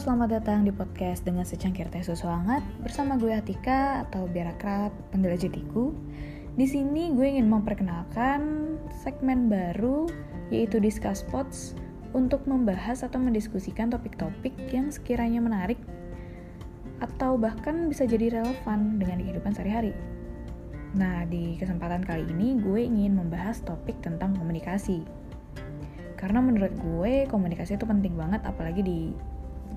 selamat datang di podcast dengan secangkir teh susu hangat bersama gue Atika atau biar akrab panggil aja Tiku. Di sini gue ingin memperkenalkan segmen baru yaitu Discuss Pods untuk membahas atau mendiskusikan topik-topik yang sekiranya menarik atau bahkan bisa jadi relevan dengan kehidupan sehari-hari. Nah, di kesempatan kali ini gue ingin membahas topik tentang komunikasi. Karena menurut gue komunikasi itu penting banget apalagi di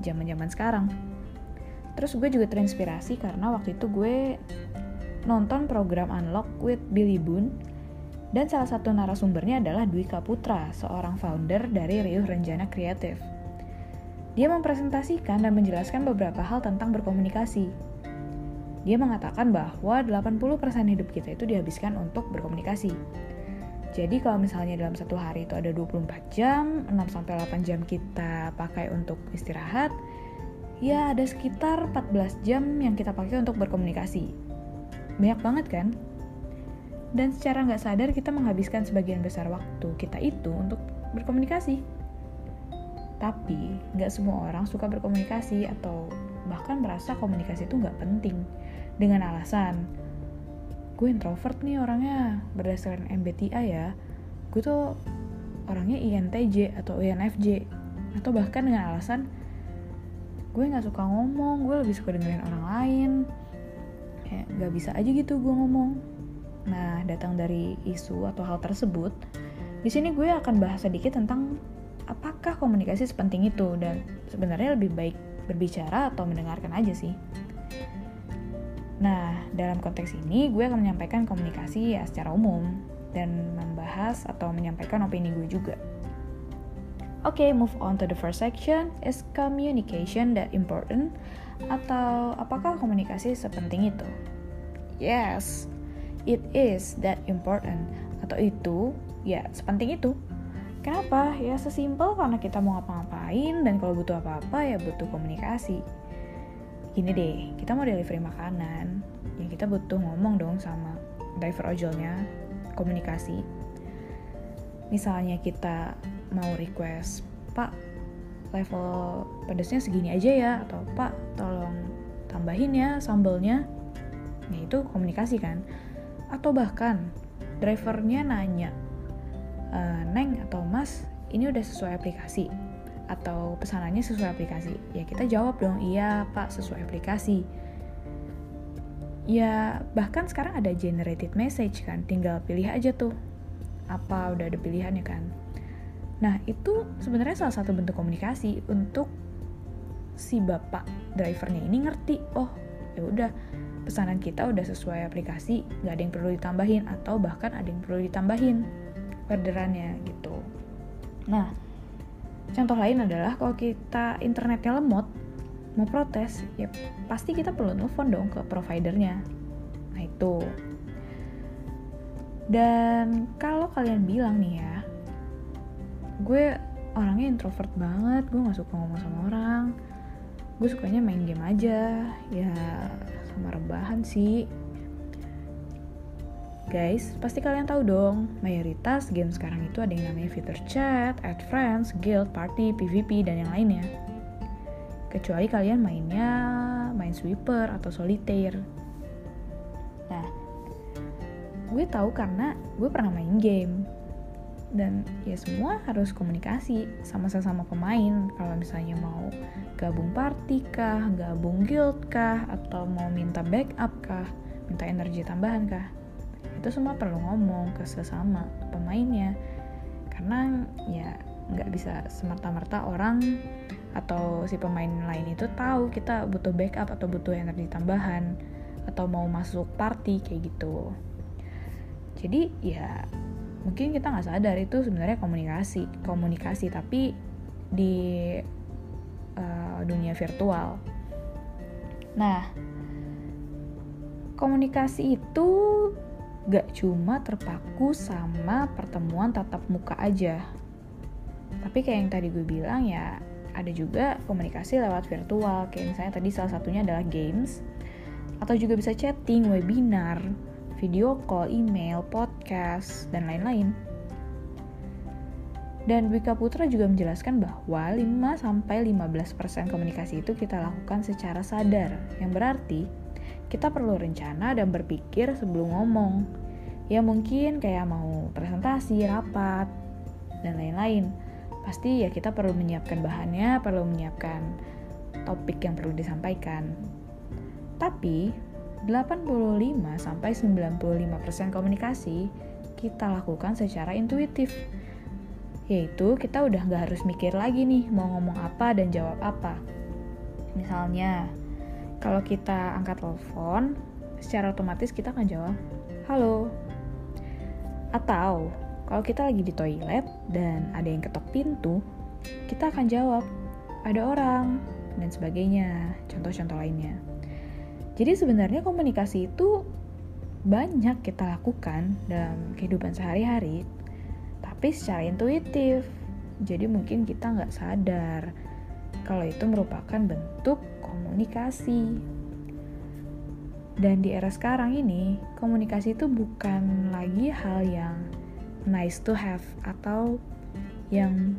zaman-zaman sekarang. Terus gue juga terinspirasi karena waktu itu gue nonton program Unlock with Billy Boone dan salah satu narasumbernya adalah Dwi Kaputra, seorang founder dari Riuh Renjana Kreatif. Dia mempresentasikan dan menjelaskan beberapa hal tentang berkomunikasi. Dia mengatakan bahwa 80% hidup kita itu dihabiskan untuk berkomunikasi. Jadi kalau misalnya dalam satu hari itu ada 24 jam, 6-8 jam kita pakai untuk istirahat, ya ada sekitar 14 jam yang kita pakai untuk berkomunikasi. Banyak banget kan? Dan secara nggak sadar kita menghabiskan sebagian besar waktu kita itu untuk berkomunikasi. Tapi nggak semua orang suka berkomunikasi atau bahkan merasa komunikasi itu nggak penting dengan alasan gue introvert nih orangnya berdasarkan MBTI ya. Gue tuh orangnya INTJ atau INFJ atau bahkan dengan alasan gue nggak suka ngomong gue lebih suka dengerin orang lain. Kayak nggak bisa aja gitu gue ngomong. Nah datang dari isu atau hal tersebut di sini gue akan bahas sedikit tentang apakah komunikasi sepenting itu. Dan sebenarnya lebih baik berbicara atau mendengarkan aja sih Nah, dalam konteks ini gue akan menyampaikan komunikasi ya secara umum dan membahas atau menyampaikan opini gue juga. Oke, okay, move on to the first section. Is communication that important? Atau apakah komunikasi sepenting itu? Yes, it is that important. Atau itu, ya sepenting itu. Kenapa? Ya sesimpel karena kita mau ngapa-ngapain dan kalau butuh apa-apa ya butuh komunikasi gini deh, kita mau delivery makanan, ya kita butuh ngomong dong sama driver ojolnya, komunikasi. Misalnya kita mau request, Pak, level pedasnya segini aja ya, atau Pak, tolong tambahin ya sambelnya. Ya itu komunikasi kan. Atau bahkan drivernya nanya, e, Neng atau Mas, ini udah sesuai aplikasi atau pesanannya sesuai aplikasi? Ya kita jawab dong iya pak sesuai aplikasi. Ya bahkan sekarang ada generated message kan tinggal pilih aja tuh apa udah ada pilihannya kan. Nah itu sebenarnya salah satu bentuk komunikasi untuk si bapak drivernya ini ngerti oh ya udah pesanan kita udah sesuai aplikasi nggak ada yang perlu ditambahin atau bahkan ada yang perlu ditambahin orderannya gitu. Nah Contoh lain adalah kalau kita internetnya lemot, mau protes, ya pasti kita perlu nelfon dong ke providernya. Nah itu. Dan kalau kalian bilang nih ya, gue orangnya introvert banget, gue gak suka ngomong sama orang, gue sukanya main game aja, ya sama rebahan sih, Guys, pasti kalian tahu dong, mayoritas game sekarang itu ada yang namanya fitur chat, add friends, guild, party, PvP, dan yang lainnya. Kecuali kalian mainnya main sweeper atau solitaire. Nah, gue tahu karena gue pernah main game. Dan ya semua harus komunikasi sama sesama pemain. Kalau misalnya mau gabung party kah, gabung guild kah, atau mau minta backup kah, minta energi tambahan kah itu semua perlu ngomong ke sesama pemainnya. Karena ya nggak bisa semerta-merta orang atau si pemain lain itu tahu kita butuh backup atau butuh energi tambahan atau mau masuk party kayak gitu. Jadi ya mungkin kita nggak sadar itu sebenarnya komunikasi komunikasi tapi di uh, dunia virtual. Nah komunikasi itu gak cuma terpaku sama pertemuan tatap muka aja. Tapi kayak yang tadi gue bilang ya, ada juga komunikasi lewat virtual. Kayak misalnya tadi salah satunya adalah games, atau juga bisa chatting, webinar, video call, email, podcast, dan lain-lain. Dan Dwika Putra juga menjelaskan bahwa 5-15% komunikasi itu kita lakukan secara sadar, yang berarti kita perlu rencana dan berpikir sebelum ngomong. Ya mungkin kayak mau presentasi, rapat, dan lain-lain. Pasti ya kita perlu menyiapkan bahannya, perlu menyiapkan topik yang perlu disampaikan. Tapi 85-95% komunikasi kita lakukan secara intuitif yaitu kita udah nggak harus mikir lagi nih mau ngomong apa dan jawab apa. Misalnya, kalau kita angkat telepon, secara otomatis kita akan jawab, halo. Atau, kalau kita lagi di toilet dan ada yang ketok pintu, kita akan jawab, ada orang, dan sebagainya, contoh-contoh lainnya. Jadi sebenarnya komunikasi itu banyak kita lakukan dalam kehidupan sehari-hari tapi secara intuitif. Jadi mungkin kita nggak sadar kalau itu merupakan bentuk komunikasi. Dan di era sekarang ini, komunikasi itu bukan lagi hal yang nice to have atau yang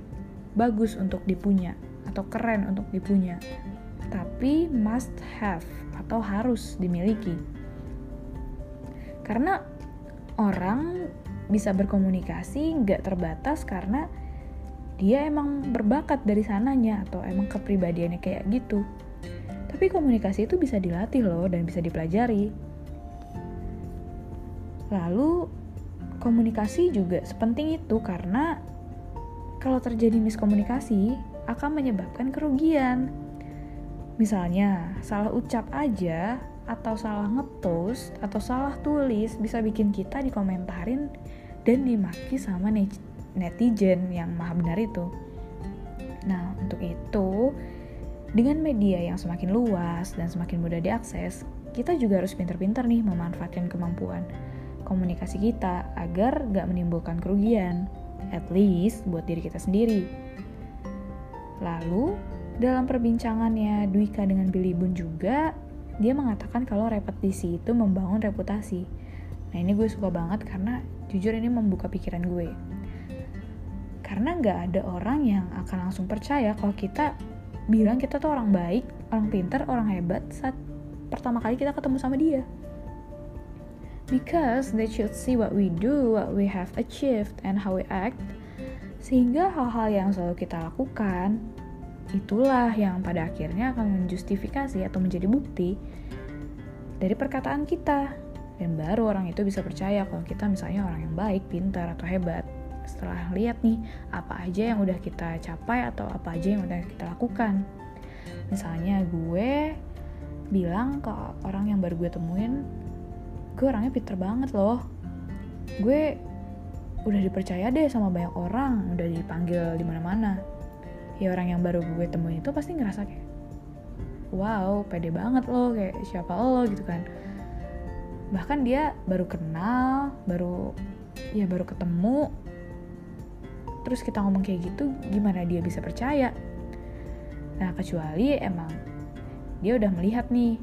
bagus untuk dipunya atau keren untuk dipunya, tapi must have atau harus dimiliki. Karena orang bisa berkomunikasi nggak terbatas karena dia emang berbakat dari sananya atau emang kepribadiannya kayak gitu. Tapi komunikasi itu bisa dilatih loh dan bisa dipelajari. Lalu komunikasi juga sepenting itu karena kalau terjadi miskomunikasi akan menyebabkan kerugian. Misalnya, salah ucap aja atau salah ngepost atau salah tulis bisa bikin kita dikomentarin dan dimaki sama netizen yang maha benar itu. Nah, untuk itu, dengan media yang semakin luas dan semakin mudah diakses, kita juga harus pintar-pintar nih memanfaatkan kemampuan komunikasi kita agar gak menimbulkan kerugian, at least buat diri kita sendiri. Lalu, dalam perbincangannya Dwika dengan Billy Bun juga, dia mengatakan kalau repetisi itu membangun reputasi. Nah ini gue suka banget karena jujur ini membuka pikiran gue karena nggak ada orang yang akan langsung percaya kalau kita bilang kita tuh orang baik orang pintar orang hebat saat pertama kali kita ketemu sama dia. Because they should see what we do what we have achieved and how we act. Sehingga hal-hal yang selalu kita lakukan itulah yang pada akhirnya akan menjustifikasi atau menjadi bukti dari perkataan kita. Dan baru orang itu bisa percaya kalau kita misalnya orang yang baik, pintar atau hebat. Setelah lihat nih apa aja yang udah kita capai atau apa aja yang udah kita lakukan. Misalnya gue bilang ke orang yang baru gue temuin, gue orangnya pinter banget loh. Gue udah dipercaya deh sama banyak orang, udah dipanggil di mana-mana. Ya orang yang baru gue temuin itu pasti ngerasa kayak, wow, pede banget loh, kayak siapa lo gitu kan bahkan dia baru kenal baru ya baru ketemu terus kita ngomong kayak gitu gimana dia bisa percaya? Nah kecuali emang dia udah melihat nih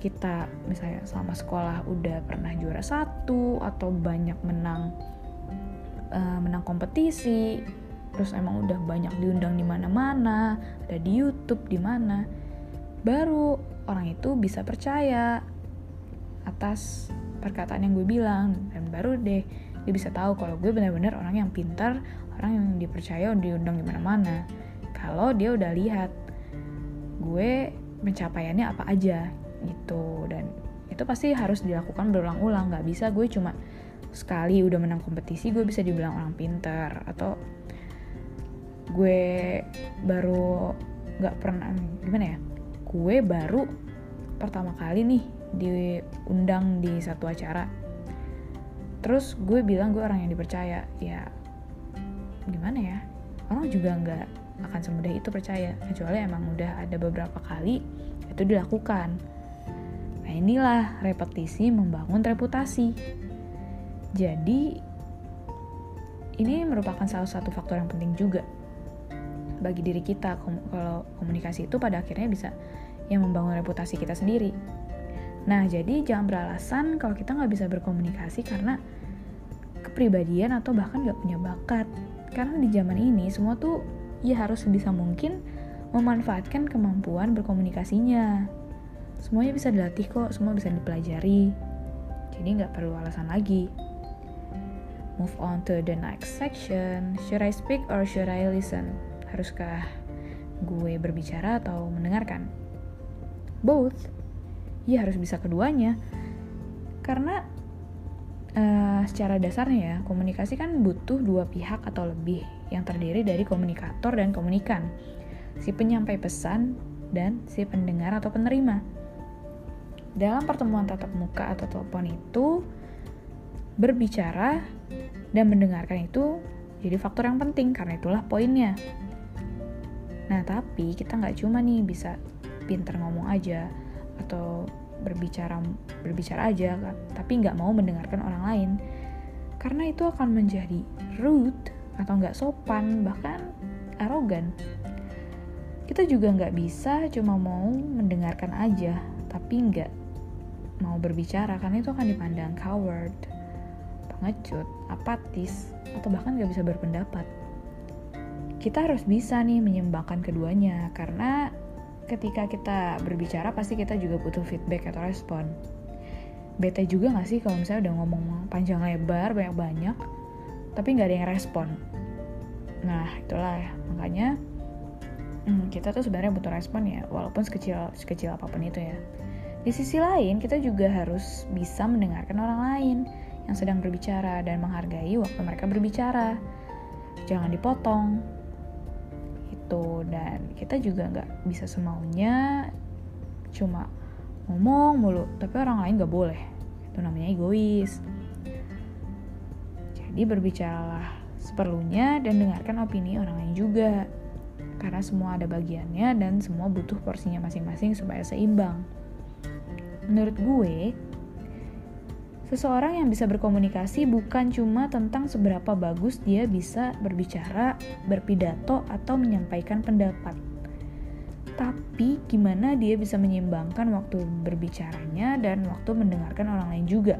kita misalnya selama sekolah udah pernah juara satu atau banyak menang uh, menang kompetisi terus emang udah banyak diundang di mana-mana ada di YouTube di mana baru orang itu bisa percaya atas perkataan yang gue bilang dan baru deh dia bisa tahu kalau gue benar-benar orang yang pintar orang yang dipercaya diundang di mana-mana. Kalau dia udah lihat gue pencapaiannya apa aja gitu. Dan itu pasti harus dilakukan berulang-ulang. Nggak bisa gue cuma sekali udah menang kompetisi gue bisa dibilang orang pintar. Atau gue baru nggak pernah gimana ya? Gue baru pertama kali nih diundang di satu acara terus gue bilang gue orang yang dipercaya. Ya gimana ya? Orang juga nggak akan semudah itu percaya. Kecuali emang udah ada beberapa kali itu dilakukan. Nah inilah repetisi membangun reputasi. Jadi ini merupakan salah satu faktor yang penting juga bagi diri kita. Kalau komunikasi itu pada akhirnya bisa yang membangun reputasi kita sendiri Nah, jadi jangan beralasan kalau kita nggak bisa berkomunikasi karena kepribadian atau bahkan nggak punya bakat. karena di zaman ini semua tuh ya harus sebisa mungkin memanfaatkan kemampuan berkomunikasinya. Semuanya bisa dilatih kok, semua bisa dipelajari. Jadi nggak perlu alasan lagi. Move on to the next section. Should I speak or should I listen? Haruskah gue berbicara atau mendengarkan? Both. Ya harus bisa keduanya. Karena uh, secara dasarnya ya, komunikasi kan butuh dua pihak atau lebih yang terdiri dari komunikator dan komunikan si penyampai pesan, dan si pendengar atau penerima. Dalam pertemuan tatap muka atau telepon itu, berbicara dan mendengarkan itu jadi faktor yang penting karena itulah poinnya. Nah, tapi kita nggak cuma nih bisa pinter ngomong aja atau berbicara berbicara aja, tapi nggak mau mendengarkan orang lain. Karena itu akan menjadi rude atau nggak sopan, bahkan arogan. Kita juga nggak bisa cuma mau mendengarkan aja tapi nggak mau berbicara karena itu akan dipandang coward pengecut apatis atau bahkan nggak bisa berpendapat. Kita harus bisa nih menyembangkan keduanya karena ketika kita berbicara pasti kita juga butuh feedback atau respon. Bete juga gak sih kalau misalnya udah ngomong panjang lebar banyak-banyak tapi nggak ada yang respon? Nah itulah ya. Makanya hmm, kita tuh sebenarnya butuh respon ya walaupun sekecil sekecil apa pun itu ya. Di sisi lain kita juga harus bisa mendengarkan orang lain yang sedang berbicara dan menghargai waktu mereka berbicara. Jangan dipotong itu dan kita juga nggak bisa semaunya cuma ngomong mulu. Tapi orang lain nggak boleh. Itu namanya egois. Jadi berbicaralah seperlunya dan dengarkan opini orang lain juga. Karena semua ada bagiannya dan semua butuh porsinya masing-masing supaya seimbang. Menurut gue, seseorang yang bisa berkomunikasi bukan cuma tentang seberapa bagus dia bisa berbicara, berpidato, atau menyampaikan pendapat. Tapi gimana dia bisa menyeimbangkan waktu berbicaranya dan waktu mendengarkan orang lain juga.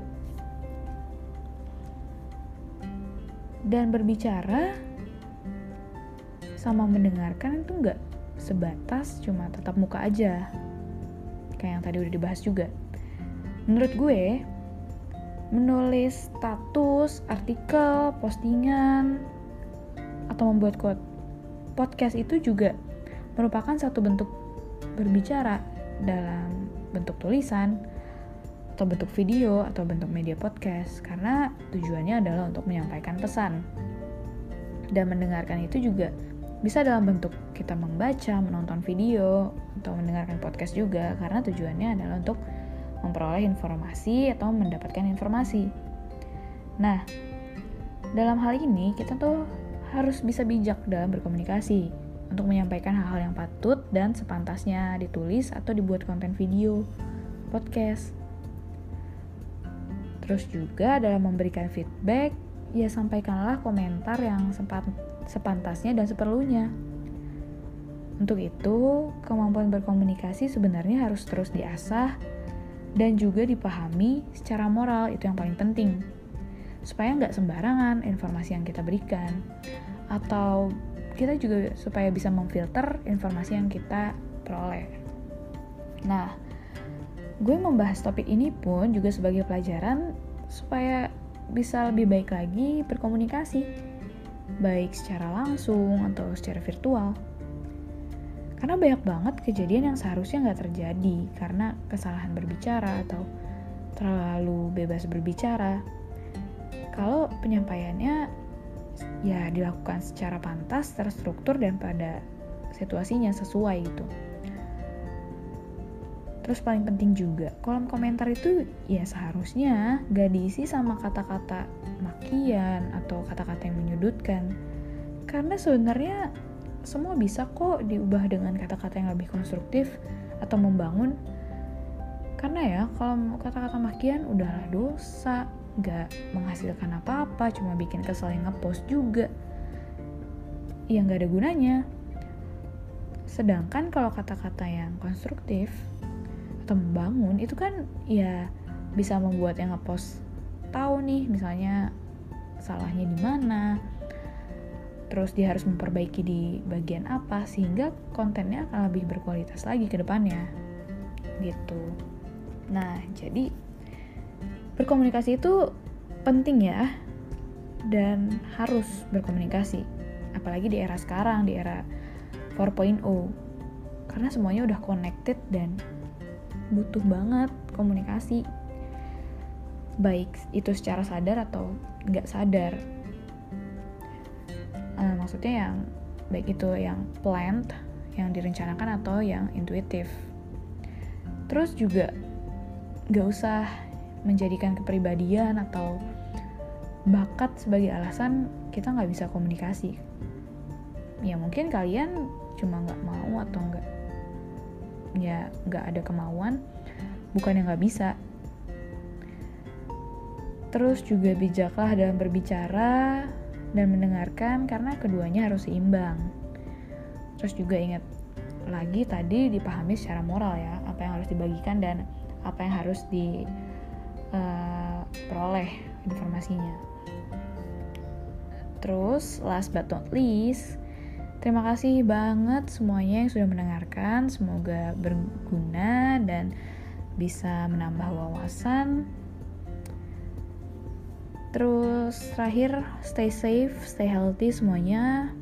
Dan berbicara sama mendengarkan itu nggak sebatas cuma tetap muka aja kayak yang tadi udah dibahas juga menurut gue menulis status, artikel, postingan atau membuat quote. Podcast itu juga merupakan satu bentuk berbicara dalam bentuk tulisan atau bentuk video atau bentuk media podcast karena tujuannya adalah untuk menyampaikan pesan. Dan mendengarkan itu juga bisa dalam bentuk kita membaca, menonton video, atau mendengarkan podcast juga, karena tujuannya adalah untuk memperoleh informasi atau mendapatkan informasi. Nah, dalam hal ini kita tuh harus bisa bijak dalam berkomunikasi untuk menyampaikan hal-hal yang patut dan sepantasnya ditulis atau dibuat konten video, podcast. Terus juga dalam memberikan feedback, ya sampaikanlah komentar yang sempat sepantasnya dan seperlunya. Untuk itu, kemampuan berkomunikasi sebenarnya harus terus diasah dan juga dipahami secara moral, itu yang paling penting. Supaya nggak sembarangan informasi yang kita berikan. Atau kita juga supaya bisa memfilter informasi yang kita peroleh. Nah, gue membahas topik ini pun juga sebagai pelajaran supaya bisa lebih baik lagi berkomunikasi baik secara langsung atau secara virtual. Karena banyak banget kejadian yang seharusnya nggak terjadi karena kesalahan berbicara atau terlalu bebas berbicara. Kalau penyampaiannya ya dilakukan secara pantas, terstruktur dan pada situasinya sesuai gitu. Terus paling penting juga, kolom komentar itu ya seharusnya gak diisi sama kata-kata makian atau kata-kata yang menyudutkan. Karena sebenarnya semua bisa kok diubah dengan kata-kata yang lebih konstruktif atau membangun. Karena ya, kalau kata-kata makian udahlah dosa, gak menghasilkan apa-apa, cuma bikin kesel yang ngepost juga. yang gak ada gunanya. Sedangkan kalau kata-kata yang konstruktif, atau membangun itu kan ya bisa membuat yang ngepost tahu nih misalnya salahnya di mana terus dia harus memperbaiki di bagian apa sehingga kontennya akan lebih berkualitas lagi ke depannya. Gitu. Nah jadi berkomunikasi itu penting ya. Dan harus berkomunikasi. Apalagi di era sekarang di era 4.0 karena semuanya udah connected dan butuh banget komunikasi. Baik itu secara sadar atau nggak sadar uh, maksudnya yang baik itu yang planned yang direncanakan atau yang intuitif. Terus juga nggak usah menjadikan kepribadian atau bakat sebagai alasan kita nggak bisa komunikasi. Ya mungkin kalian cuma nggak mau atau nggak ya nggak ada kemauan bukan yang nggak bisa. Terus juga bijaklah dalam berbicara dan mendengarkan karena keduanya harus seimbang terus juga ingat lagi tadi dipahami secara moral ya apa yang harus dibagikan dan apa yang harus diperoleh eh, uh, informasinya terus last but not least Terima kasih banget semuanya yang sudah mendengarkan. Semoga berguna dan bisa menambah wawasan. Terus terakhir, stay safe, stay healthy semuanya.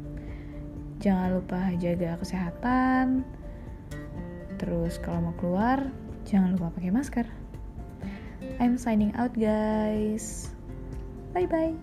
Jangan lupa jaga kesehatan. Terus kalau mau keluar, jangan lupa pakai masker. I'm signing out guys. Bye bye.